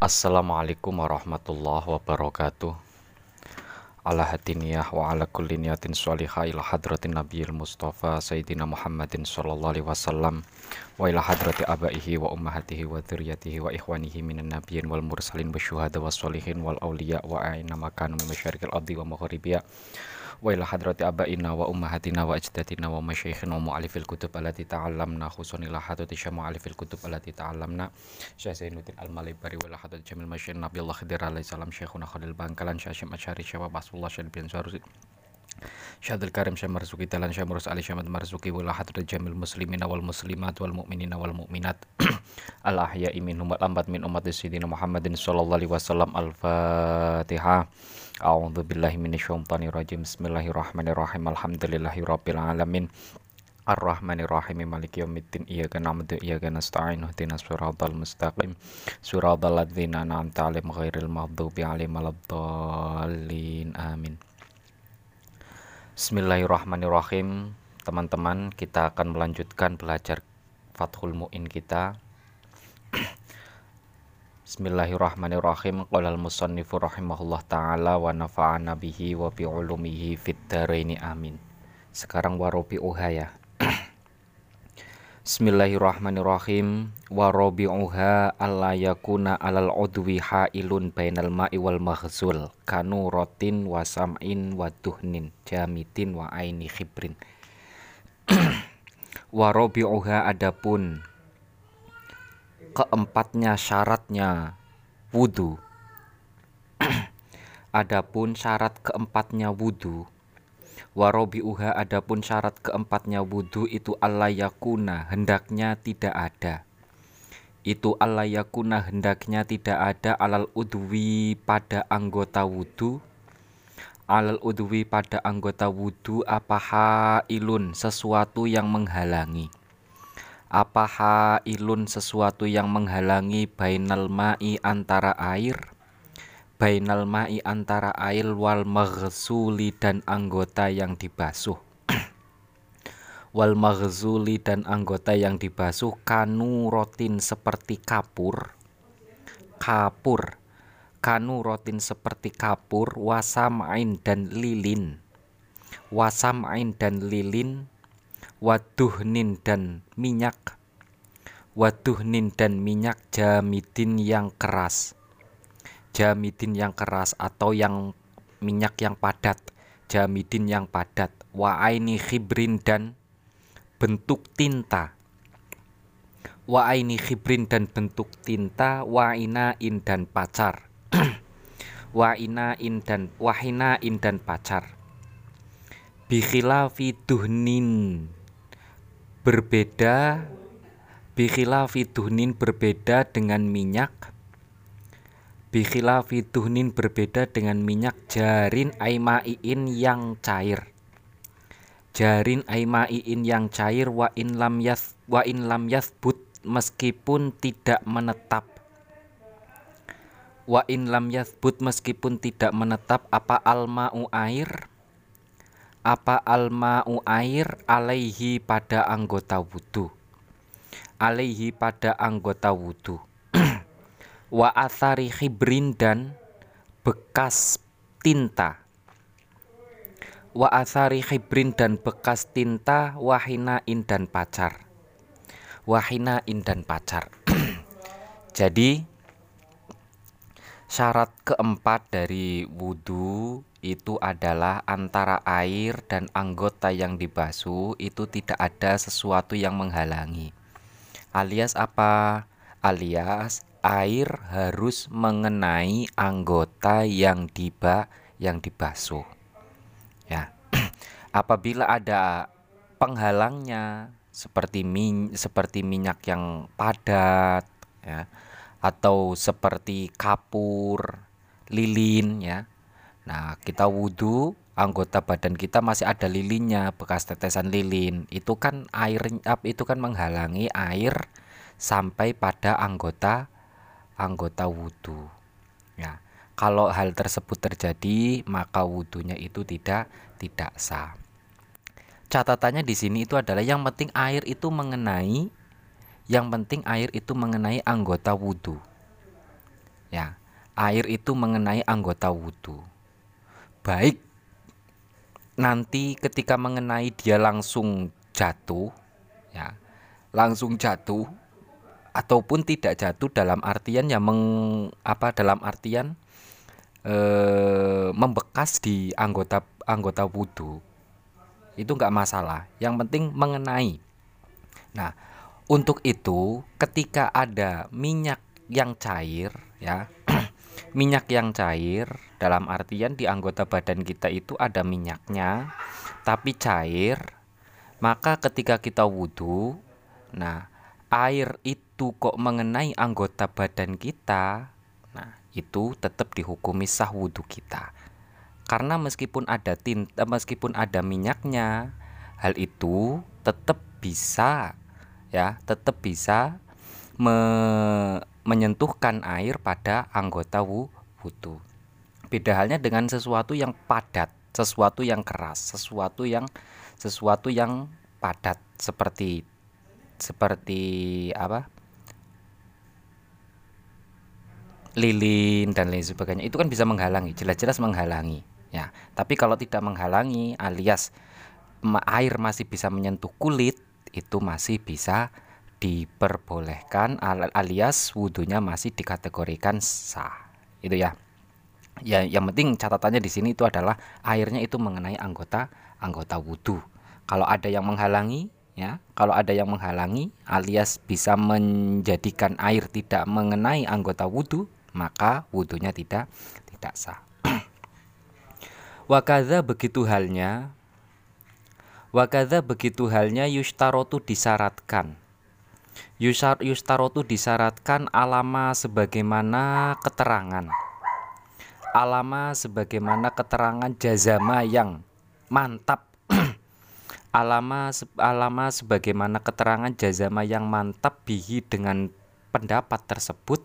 Assalamualaikum warahmatullahi wabarakatuh. Ala hatiniyah wa ala kulli niyatin sholihah ila hadratin nabiyil mustafa sayyidina Muhammadin sallallahu alaihi wasallam wa ila hadrati abaihi wa ummahatihi wa dzurriyyatihi wa ikhwanihi minan nabiyyin wal mursalin wa syuhada was sholihin wal auliya wa aina makanu min masyariqil ardi wa maghribiha wa ila hadrati abaina wa ummahatina wa ajdatina wa masyayikhina wa mu'alifil kutub allati ta'allamna. Khusun ila hadrati mu'alifil kutub allati ta'allamna. Syekh Zainuddin Al-Malibari wa ila hadrati Jamil Masyin Nabi Allah Khidir alaihi salam Syekhuna Khalil Bangkalan Syekh Asyari Syekh Basullah Syekh bin Sarusi Syahadul Karim Syekh Marzuki Talan Syekh Murus Ali Syekh Marzuki wa ila hadrati Jamil Muslimina wal Muslimat wal Mu'minina wal Mu'minat. Al ahya'i minhum wal ambat min ummati Sayyidina Muhammadin sallallahu alaihi wasallam. Al-Fatihah A'udzu billahi minasyaitonir rajim. Bismillahirrahmanirrahim. Alhamdulillahirabbil alamin. Ar-Rahmanir-Rahim Maliki yaumiddin Iyyaka na'budu wa iyyaka nasta'in Ihdinas siratal mustaqim Siratal ladzina an'amta 'alaihim ghairil maghdubi 'alaihim waladdallin. Amin. Bismillahirrahmanirrahim. Teman-teman, kita akan melanjutkan belajar Fathul Mu'in kita Bismillahirrahmanirrahim. Qala al-musannifu rahimahullah taala wa nafa'ana bihi wa bi ulumihi amin. Sekarang warobi'uha ya. Bismillahirrahmanirrahim. Warobi'uha alla yakuna alal udwi hailun bainal ma'i wal maghzul kanu rotin wa sam'in wa duhnin jamitin wa aini khibrin. warobi'uha adapun keempatnya syaratnya wudhu adapun syarat keempatnya wudhu warobiuha adapun syarat keempatnya wudhu itu yakuna hendaknya tidak ada. Itu yakuna hendaknya tidak ada alal udwi pada anggota wudhu alal udwi pada anggota wudhu apa hailun sesuatu yang menghalangi apa hailun sesuatu yang menghalangi bainal ma'i antara air? Bainal ma'i antara air wal maghzuli dan anggota yang dibasuh. Wal maghzuli dan anggota yang dibasuh kanu rotin seperti kapur. Kapur. Kanu rotin seperti kapur wasamain dan lilin. Wasamain dan lilin waduhnin dan minyak. Waduhnin dan minyak jamidin yang keras. Jamidin yang keras atau yang minyak yang padat. Jamidin yang padat. Wa aini khibrin dan bentuk tinta. Wa aini khibrin dan bentuk tinta wa inain dan pacar. Wa inain dan wahinain dan pacar. Bikhilafi duhnin berbeda bikhilafi fiduhnin berbeda dengan minyak bikhilafi fiduhnin berbeda dengan minyak jarin aimaiin yang cair. Jarin aimaiin yang cair wa in lam yas wa in lam yasbut meskipun tidak menetap. Wa in lam yasbut meskipun tidak menetap apa alma'u air apa alma'u air alaihi pada anggota wudhu alaihi pada anggota wudhu wa athari khibrin dan bekas tinta. Wa athari khibrin dan bekas tinta wahinain dan pacar. Wahinain dan pacar. Jadi syarat keempat dari wudhu itu adalah antara air dan anggota yang dibasuh itu tidak ada sesuatu yang menghalangi. Alias apa? Alias air harus mengenai anggota yang diba yang dibasuh. Ya. Apabila ada penghalangnya seperti min seperti minyak yang padat ya atau seperti kapur, lilin ya Nah, kita wudhu, anggota badan kita masih ada lilinnya, bekas tetesan lilin. Itu kan air itu kan menghalangi air sampai pada anggota anggota wudhu. Ya, kalau hal tersebut terjadi, maka wudhunya itu tidak tidak sah. Catatannya di sini itu adalah yang penting air itu mengenai yang penting air itu mengenai anggota wudhu. Ya, air itu mengenai anggota wudhu. Baik nanti ketika mengenai dia langsung jatuh, ya, langsung jatuh ataupun tidak jatuh dalam artian yang meng, apa dalam artian e, membekas di anggota anggota wudhu itu nggak masalah. Yang penting mengenai. Nah, untuk itu ketika ada minyak yang cair, ya, minyak yang cair dalam artian di anggota badan kita itu ada minyaknya, tapi cair. Maka ketika kita wudhu, nah air itu kok mengenai anggota badan kita, nah itu tetap dihukumi sah wudhu kita. Karena meskipun ada tinta, meskipun ada minyaknya, hal itu tetap bisa ya, tetap bisa me menyentuhkan air pada anggota wudhu. Beda halnya dengan sesuatu yang padat, sesuatu yang keras, sesuatu yang sesuatu yang padat seperti seperti apa? lilin dan lain sebagainya itu kan bisa menghalangi jelas-jelas menghalangi Ya, tapi kalau tidak menghalangi alias air masih bisa menyentuh kulit, itu masih bisa diperbolehkan alias wudhunya masih dikategorikan sah. Itu ya. Ya, yang penting catatannya di sini itu adalah airnya itu mengenai anggota anggota wudhu. Kalau ada yang menghalangi, ya, kalau ada yang menghalangi alias bisa menjadikan air tidak mengenai anggota wudhu, maka wudhunya tidak tidak sah. Wakadha begitu halnya Wakadha begitu halnya yustarotu disyaratkan. Yusar, Yustarotu disyaratkan alama sebagaimana keterangan. Alama sebagaimana keterangan jazama yang mantap. Alama alama sebagaimana keterangan jazama yang mantap bihi dengan pendapat tersebut.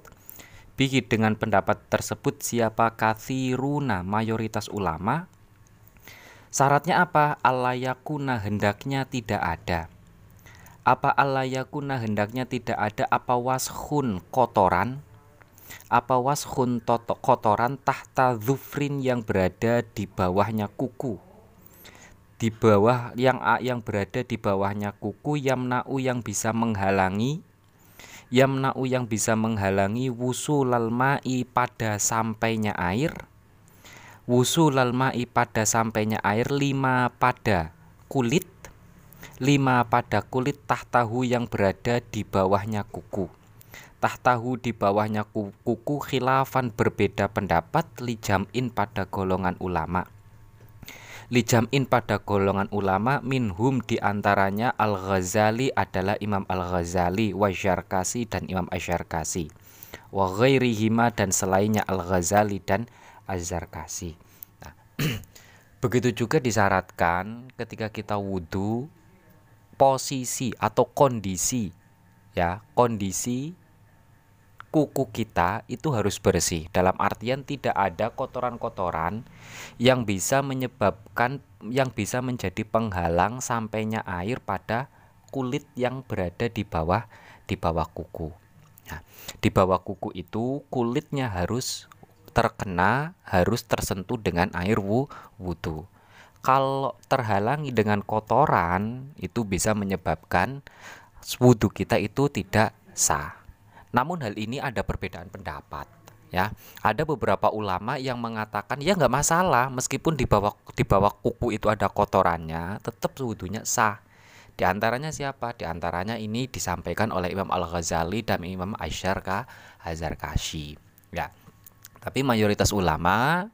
Bihi dengan pendapat tersebut siapa kathiruna mayoritas ulama Syaratnya apa? Alayakuna hendaknya tidak ada. Apa alayakuna hendaknya tidak ada? Apa washun kotoran? Apa washun toto kotoran tahta zufrin yang berada di bawahnya kuku? Di bawah yang yang berada di bawahnya kuku yamna'u yang bisa menghalangi yamna'u yang bisa menghalangi wusulal ma'i pada sampainya air wusulal ma'i pada sampainya air lima pada kulit lima pada kulit tahtahu yang berada di bawahnya kuku. Tahtahu di bawahnya kuku khilafan berbeda pendapat lijam'in pada golongan ulama. Lijam'in pada golongan ulama minhum di antaranya Al-Ghazali adalah Imam Al-Ghazali wa Syarkasi dan Imam Asyarkasi wa ghairihima dan selainnya Al-Ghazali dan Az-Zarkasi. Nah, begitu juga disyaratkan ketika kita wudhu posisi atau kondisi ya kondisi kuku kita itu harus bersih dalam artian tidak ada kotoran-kotoran yang bisa menyebabkan yang bisa menjadi penghalang sampainya air pada kulit yang berada di bawah di bawah kuku. Nah, di bawah kuku itu kulitnya harus terkena harus tersentuh dengan air wudhu. Kalau terhalangi dengan kotoran itu bisa menyebabkan wudhu kita itu tidak sah. Namun hal ini ada perbedaan pendapat ya ada beberapa ulama yang mengatakan ya nggak masalah meskipun di bawah di bawah kuku itu ada kotorannya tetap wudhunya sah di antaranya siapa di antaranya ini disampaikan oleh Imam Al Ghazali dan Imam Aisyar Hazar Kashi ya tapi mayoritas ulama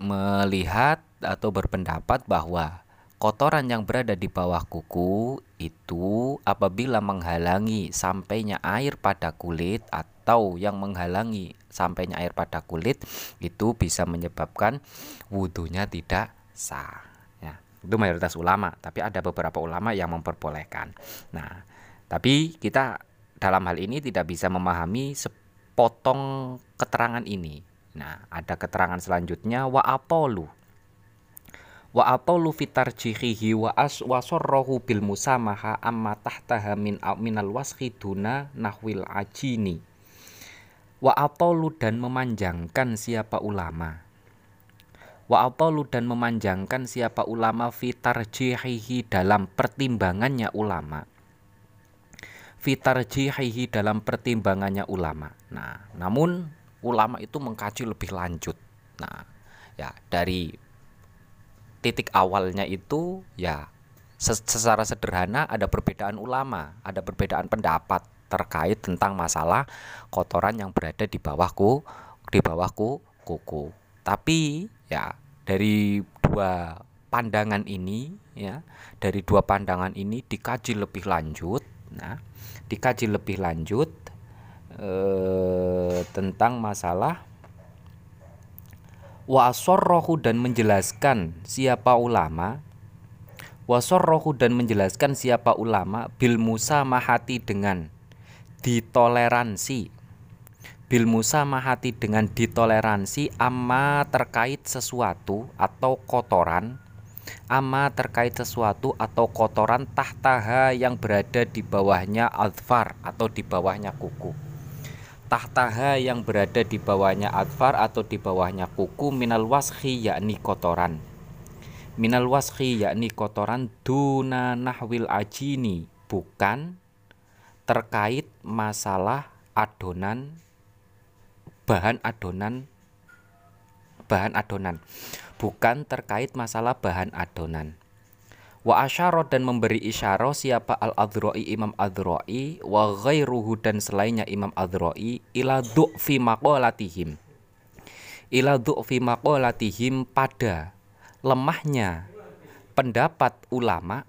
melihat atau berpendapat bahwa kotoran yang berada di bawah kuku itu apabila menghalangi sampainya air pada kulit atau yang menghalangi sampainya air pada kulit itu bisa menyebabkan wudhunya tidak sah. Ya, itu mayoritas ulama, tapi ada beberapa ulama yang memperbolehkan. Nah, tapi kita dalam hal ini tidak bisa memahami potong keterangan ini. Nah, ada keterangan selanjutnya wa atolu. Wa atolu fitar jihihi wa as wasorrohu bil musamaha amma tahtaha min minal waskhi duna nahwil ajini. wa atalu dan memanjangkan siapa ulama wa atalu dan memanjangkan siapa ulama fitarjihihi dalam pertimbangannya ulama fitarjihihi dalam pertimbangannya ulama nah namun ulama itu mengkaji lebih lanjut nah ya dari titik awalnya itu ya secara sederhana ada perbedaan ulama, ada perbedaan pendapat terkait tentang masalah kotoran yang berada di bawahku di bawahku kuku. Tapi ya dari dua pandangan ini ya, dari dua pandangan ini dikaji lebih lanjut. Nah, dikaji lebih lanjut eh, tentang masalah wa dan menjelaskan siapa ulama wasorrohu dan menjelaskan siapa ulama bil musa mahati dengan ditoleransi bil musa mahati dengan ditoleransi amma terkait sesuatu atau kotoran amma terkait sesuatu atau kotoran tahtaha yang berada di bawahnya alfar atau di bawahnya kuku. Tahtaha yang berada di bawahnya adfar atau di bawahnya kuku minal washi yakni kotoran. Minal washi yakni kotoran duna nahwil ajini bukan terkait masalah adonan bahan adonan bahan adonan bukan terkait masalah bahan adonan Wa asyara dan memberi isyarah siapa al-adhra'i Imam Adhra'i wa ghairuhu dan selainnya Imam Adhra'i ila du'fi maqalatihim. Ila du'fi maqalatihim pada lemahnya pendapat ulama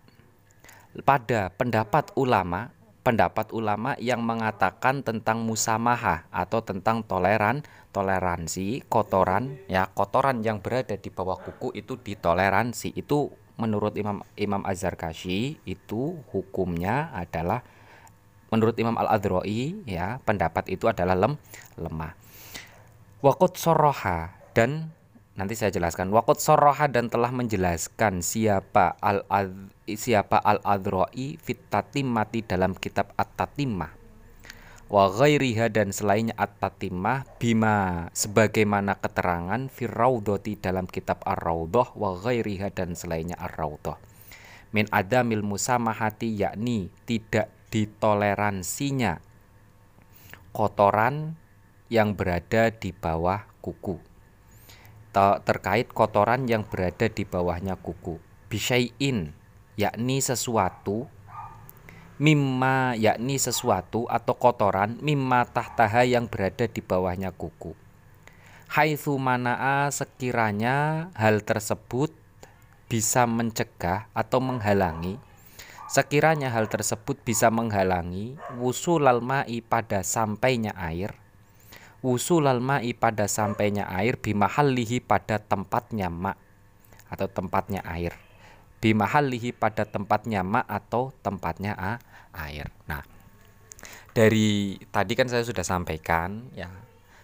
pada pendapat ulama pendapat ulama yang mengatakan tentang musamaha atau tentang toleran toleransi kotoran ya kotoran yang berada di bawah kuku itu ditoleransi itu menurut Imam Imam Az-Zarkashi itu hukumnya adalah menurut Imam Al-Adroi ya pendapat itu adalah lem, lemah. Wakut soroha dan nanti saya jelaskan. Wakut soroha dan telah menjelaskan siapa al siapa al adroi fit mati dalam kitab at-tatimah. Wa ghairiha dan selainnya at-tatimah bima sebagaimana keterangan firraudoti dalam kitab ar-raudhah wa ghairiha dan selainnya ar-raudhah. Min adamil musamahati yakni tidak ditoleransinya kotoran yang berada di bawah kuku terkait kotoran yang berada di bawahnya kuku bisyai'in yakni sesuatu mimma yakni sesuatu atau kotoran mimma tahtaha yang berada di bawahnya kuku. Haitsu mana'a sekiranya hal tersebut bisa mencegah atau menghalangi sekiranya hal tersebut bisa menghalangi wusulal ma'i pada sampainya air wusulal ma'i pada sampainya air bimahallihi pada tempatnya ma atau tempatnya air bimahallihi pada tempatnya ma atau tempatnya a, air. Nah, dari tadi kan saya sudah sampaikan ya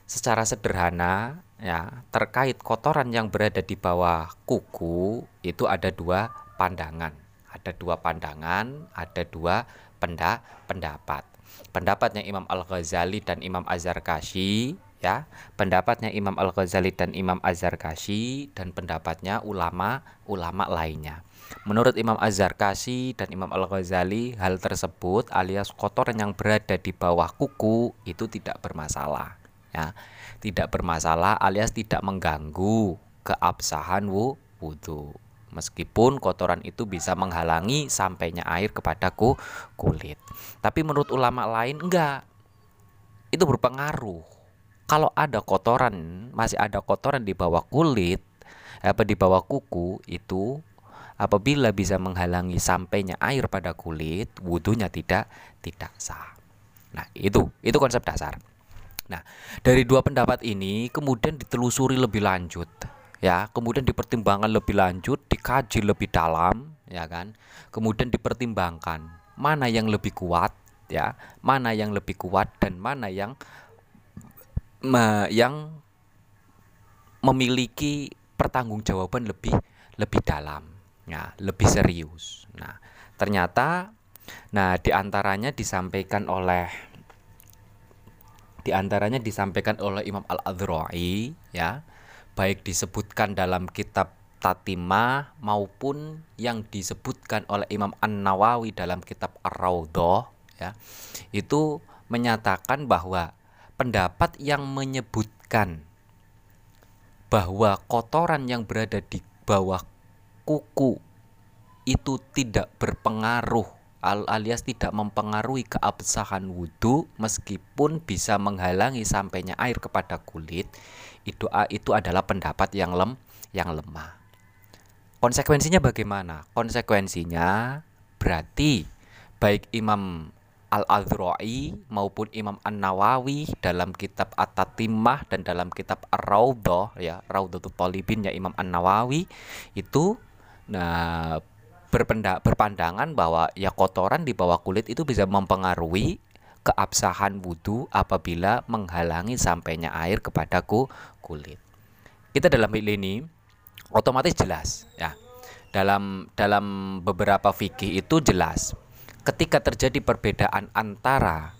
secara sederhana ya terkait kotoran yang berada di bawah kuku itu ada dua pandangan. Ada dua pandangan, ada dua penda, pendapat. Pendapatnya Imam Al-Ghazali dan Imam Az-Zarkashi ya, pendapatnya Imam Al-Ghazali dan Imam Az-Zarkashi dan pendapatnya ulama-ulama lainnya. Menurut Imam Az-Zarkashi dan Imam Al-Ghazali, hal tersebut alias kotoran yang berada di bawah kuku itu tidak bermasalah, ya. Tidak bermasalah alias tidak mengganggu keabsahan wudhu. Meskipun kotoran itu bisa menghalangi sampainya air kepadaku kulit. Tapi menurut ulama lain enggak. Itu berpengaruh. Kalau ada kotoran, masih ada kotoran di bawah kulit, apa di bawah kuku itu apabila bisa menghalangi sampainya air pada kulit, wudhunya tidak tidak sah. Nah, itu itu konsep dasar. Nah, dari dua pendapat ini kemudian ditelusuri lebih lanjut, ya, kemudian dipertimbangkan lebih lanjut, dikaji lebih dalam, ya kan? Kemudian dipertimbangkan mana yang lebih kuat, ya, mana yang lebih kuat dan mana yang me, yang memiliki pertanggungjawaban lebih lebih dalam. Nah, lebih serius. Nah, ternyata nah di antaranya disampaikan oleh Di antaranya disampaikan oleh Imam Al-Adhra'i ya, baik disebutkan dalam kitab Tatimah maupun yang disebutkan oleh Imam An-Nawawi dalam kitab Ar-Raudhah ya. Itu menyatakan bahwa pendapat yang menyebutkan bahwa kotoran yang berada di bawah kuku itu tidak berpengaruh alias tidak mempengaruhi keabsahan wudhu meskipun bisa menghalangi sampainya air kepada kulit itu itu adalah pendapat yang lem yang lemah. Konsekuensinya bagaimana? Konsekuensinya berarti baik Imam Al-Adhra'i maupun Imam An-Nawawi dalam kitab At-Tatimah dan dalam kitab Ar-Raudhah ya Raudhatul Talibin ya Imam An-Nawawi itu nah berpendak berpandangan bahwa ya kotoran di bawah kulit itu bisa mempengaruhi keabsahan wudhu apabila menghalangi sampainya air kepadaku kulit. Kita dalam hal ini otomatis jelas ya. Dalam dalam beberapa fikih itu jelas ketika terjadi perbedaan antara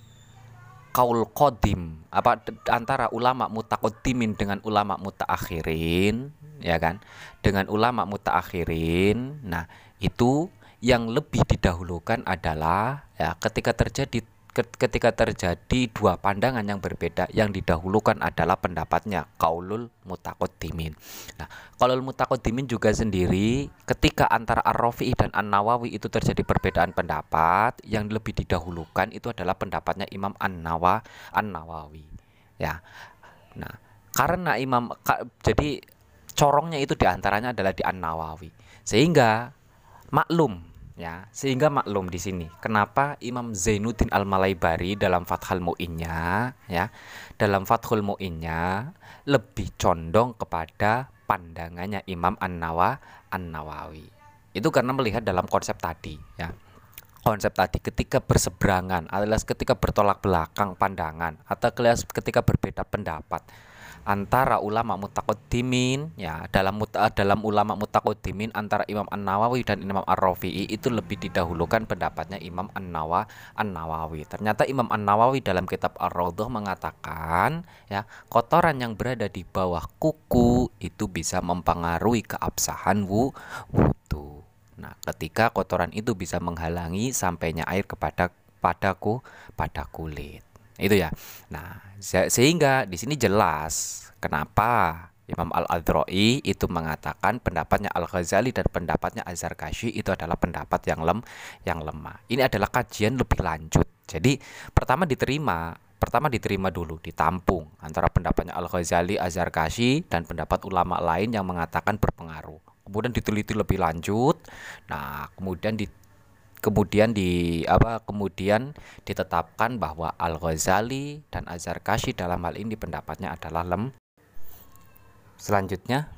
kaul kodim apa antara ulama mutakodimin dengan ulama mutaakhirin ya kan dengan ulama mutaakhirin nah itu yang lebih didahulukan adalah ya ketika terjadi ketika terjadi dua pandangan yang berbeda yang didahulukan adalah pendapatnya kaulul mutakodimin. Nah, kaulul mutakodimin juga sendiri ketika antara Ar-Rafi'i dan An-Nawawi itu terjadi perbedaan pendapat yang lebih didahulukan itu adalah pendapatnya Imam An-Nawa An-Nawawi. Ya. Nah, karena Imam jadi corongnya itu di antaranya adalah di An-Nawawi. Sehingga maklum ya sehingga maklum di sini kenapa Imam Zainuddin Al Malaibari dalam Fathul Mu'innya ya dalam Fathul Mu'innya lebih condong kepada pandangannya Imam An Nawa An Nawawi itu karena melihat dalam konsep tadi ya. Konsep tadi ketika berseberangan alias ketika bertolak belakang pandangan atau ketika berbeda pendapat antara ulama mutakodimin ya dalam muta, dalam ulama mutakodimin antara Imam An Nawawi dan Imam Ar Rafi'i itu lebih didahulukan pendapatnya Imam An Nawa An Nawawi. Ternyata Imam An Nawawi dalam kitab Ar Raudhah mengatakan ya kotoran yang berada di bawah kuku itu bisa mempengaruhi keabsahan wudhu. Nah, ketika kotoran itu bisa menghalangi sampainya air kepada padaku pada kulit itu ya nah sehingga di sini jelas kenapa Imam Al-Adhroi itu mengatakan pendapatnya Al-Ghazali dan pendapatnya Azhar Kashi itu adalah pendapat yang lem yang lemah. Ini adalah kajian lebih lanjut. Jadi pertama diterima, pertama diterima dulu, ditampung antara pendapatnya Al-Ghazali, Azhar Kashi dan pendapat ulama lain yang mengatakan berpengaruh. Kemudian diteliti lebih lanjut. Nah, kemudian di kemudian di apa kemudian ditetapkan bahwa Al Ghazali dan Azhar Kashi dalam hal ini pendapatnya adalah lem. Selanjutnya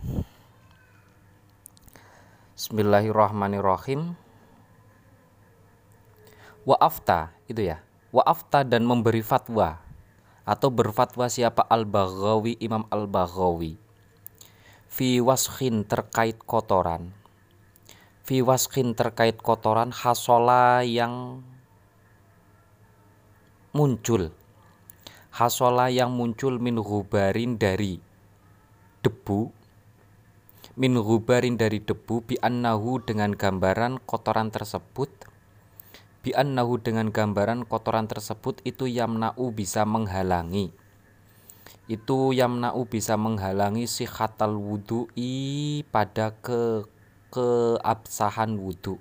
Bismillahirrahmanirrahim. Wa'afta itu ya. Wa'afta dan memberi fatwa atau berfatwa siapa Al-Baghawi Imam Al-Baghawi fi waskhin terkait kotoran Fiwaskin terkait kotoran hasola yang muncul. Hasola yang muncul min hubarin dari debu. Min hubarin dari debu bi annahu dengan gambaran kotoran tersebut. Bi annahu dengan gambaran kotoran tersebut itu yamna'u bisa menghalangi. Itu yamna'u bisa menghalangi sihatal wudu'i pada ke keabsahan wudhu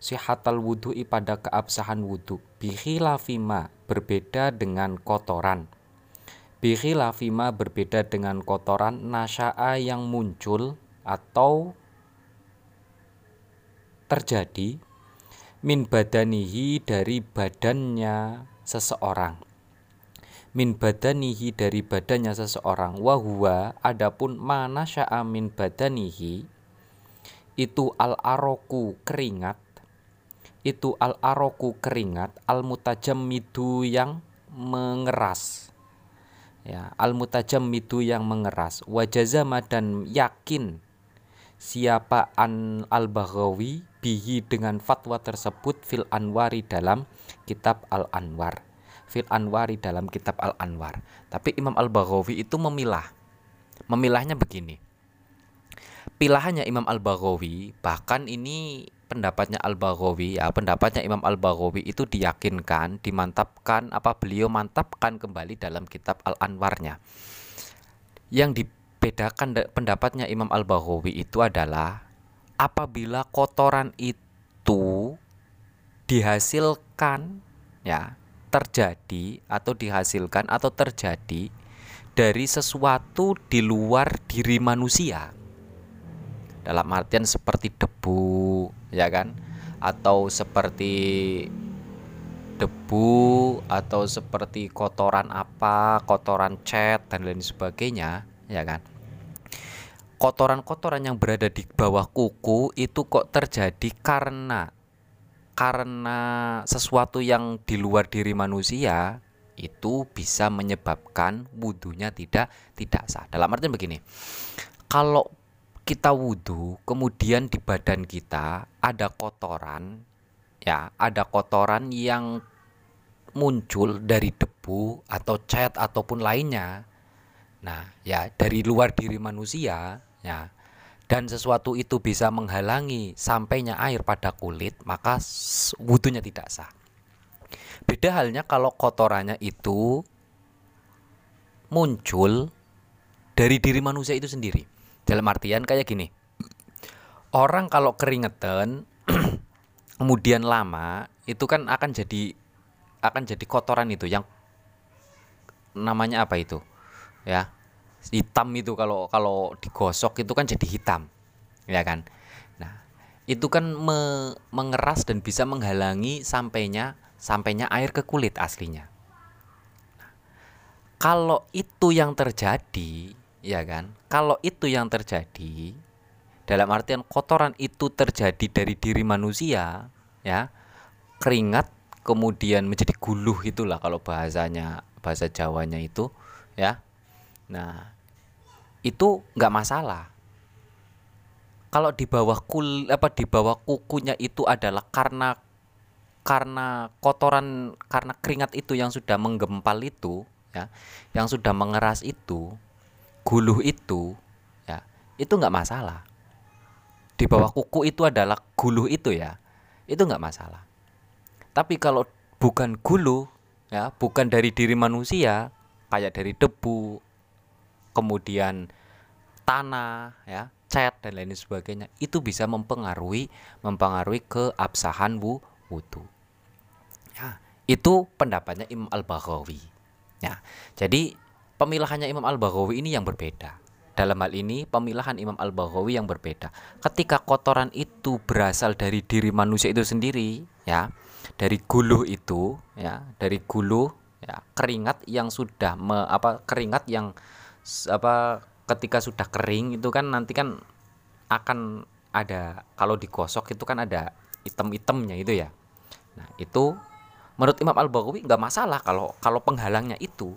sihatal wudhu'i pada keabsahan wudhu lafima berbeda dengan kotoran. Lafima berbeda dengan kotoran nasya'a yang muncul atau terjadi min badanihi dari badannya seseorang. Min badanihi dari badannya seseorang. Wahua adapun mana sya'a min badanihi itu al aroku keringat itu al aroku keringat al mutajam midu yang mengeras ya al mutajam midu yang mengeras wajazama dan yakin siapa an al baghawi bihi dengan fatwa tersebut fil anwari dalam kitab al anwar fil Anwari dalam kitab Al Anwar. Tapi Imam Al Baghawi itu memilah. Memilahnya begini. Pilahannya Imam Al Baghawi bahkan ini pendapatnya Al Baghawi ya pendapatnya Imam Al Baghawi itu diyakinkan dimantapkan apa beliau mantapkan kembali dalam kitab Al Anwarnya yang dibedakan pendapatnya Imam Al Baghawi itu adalah apabila kotoran itu dihasilkan ya terjadi atau dihasilkan atau terjadi dari sesuatu di luar diri manusia dalam artian seperti debu ya kan atau seperti debu atau seperti kotoran apa kotoran cat dan lain sebagainya ya kan kotoran-kotoran yang berada di bawah kuku itu kok terjadi karena karena sesuatu yang di luar diri manusia itu bisa menyebabkan wudhunya tidak tidak sah. Dalam artian begini, kalau kita wudhu, kemudian di badan kita ada kotoran, ya, ada kotoran yang muncul dari debu atau cat ataupun lainnya. Nah, ya dari luar diri manusia, ya. Dan sesuatu itu bisa menghalangi sampainya air pada kulit, maka wudhunya tidak sah. Beda halnya kalau kotorannya itu muncul dari diri manusia itu sendiri. Dalam artian kayak gini. Orang kalau keringetan kemudian lama itu kan akan jadi akan jadi kotoran itu yang namanya apa itu? Ya. Hitam itu kalau kalau digosok itu kan jadi hitam. Ya kan? Nah, itu kan me, mengeras dan bisa menghalangi sampainya sampainya air ke kulit aslinya. Nah, kalau itu yang terjadi, ya kan? Kalau itu yang terjadi, dalam artian kotoran itu terjadi dari diri manusia, ya, keringat kemudian menjadi guluh itulah kalau bahasanya bahasa Jawanya itu, ya. Nah, itu nggak masalah. Kalau di bawah kul apa di bawah kukunya itu adalah karena karena kotoran karena keringat itu yang sudah menggempal itu ya yang sudah mengeras itu guluh itu ya itu nggak masalah. Di bawah kuku itu adalah guluh itu ya itu nggak masalah. Tapi kalau bukan guluh ya bukan dari diri manusia kayak dari debu kemudian tanah ya cat dan lain sebagainya itu bisa mempengaruhi mempengaruhi keabsahan wudhu ya itu pendapatnya Imam Al Baghawi ya jadi pemilahannya Imam Al-Baghawi ini yang berbeda. Dalam hal ini pemilahan Imam Al-Baghawi yang berbeda. Ketika kotoran itu berasal dari diri manusia itu sendiri, ya, dari guluh itu, ya, dari guluh, ya, keringat yang sudah me, apa keringat yang apa ketika sudah kering itu kan nanti kan akan ada kalau digosok itu kan ada item-itemnya itu ya. Nah, itu menurut Imam Al-Baghawi nggak masalah kalau kalau penghalangnya itu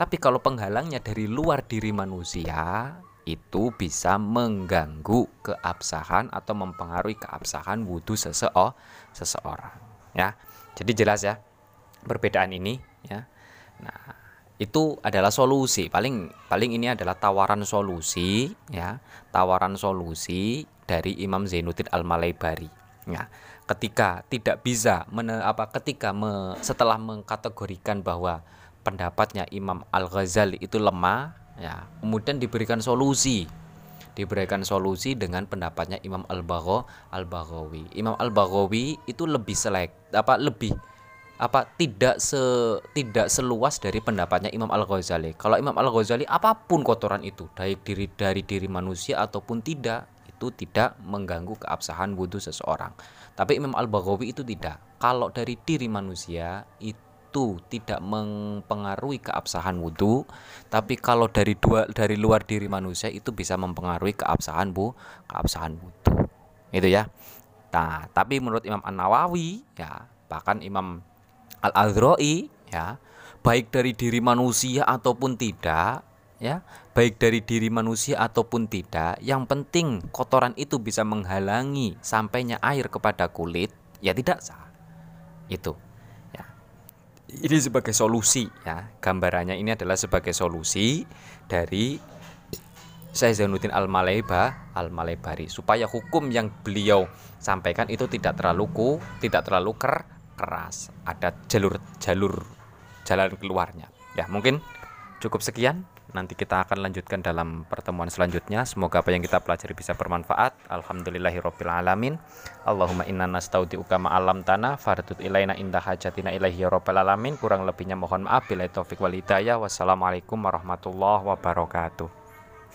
tapi kalau penghalangnya dari luar diri manusia, itu bisa mengganggu keabsahan atau mempengaruhi keabsahan wudhu seseo, seseorang. Ya, jadi jelas ya perbedaan ini. Ya, nah itu adalah solusi. Paling paling ini adalah tawaran solusi, ya, tawaran solusi dari Imam Zainuddin Al Malaybari. Ya, ketika tidak bisa, mene, apa, ketika me, setelah mengkategorikan bahwa pendapatnya Imam Al-Ghazali itu lemah ya kemudian diberikan solusi diberikan solusi dengan pendapatnya Imam Al-Baghawi Al-Baghawi Imam Al-Baghawi itu lebih selek apa lebih apa tidak se tidak seluas dari pendapatnya Imam Al Ghazali. Kalau Imam Al Ghazali apa pun kotoran itu, baik diri dari diri manusia ataupun tidak, itu tidak mengganggu keabsahan wudhu seseorang. Tapi Imam Al Baghawi itu tidak. Kalau dari diri manusia itu itu tidak mempengaruhi keabsahan wudhu tapi kalau dari dua dari luar diri manusia itu bisa mempengaruhi keabsahan bu keabsahan wudhu itu ya. Nah tapi menurut Imam An Nawawi ya bahkan Imam Al Azroi ya baik dari diri manusia ataupun tidak ya baik dari diri manusia ataupun tidak yang penting kotoran itu bisa menghalangi sampainya air kepada kulit ya tidak sah. Itu ini sebagai solusi ya gambarannya ini adalah sebagai solusi dari Syekh Zainuddin Al-Malaiba Al-Malaibari supaya hukum yang beliau sampaikan itu tidak terlalu ku, tidak terlalu ker, keras. Ada jalur-jalur jalan keluarnya. Ya, mungkin cukup sekian. Nanti kita akan lanjutkan dalam pertemuan selanjutnya. Semoga apa yang kita pelajari bisa bermanfaat. Alhamdulillahirabbil alamin. Allahumma inna nastaudiuka alam tanah fardut ilaina indah hajatina ilaihi ya rabbil alamin. Kurang lebihnya mohon maaf bila taufik wal hidayah. Wassalamualaikum warahmatullahi wabarakatuh.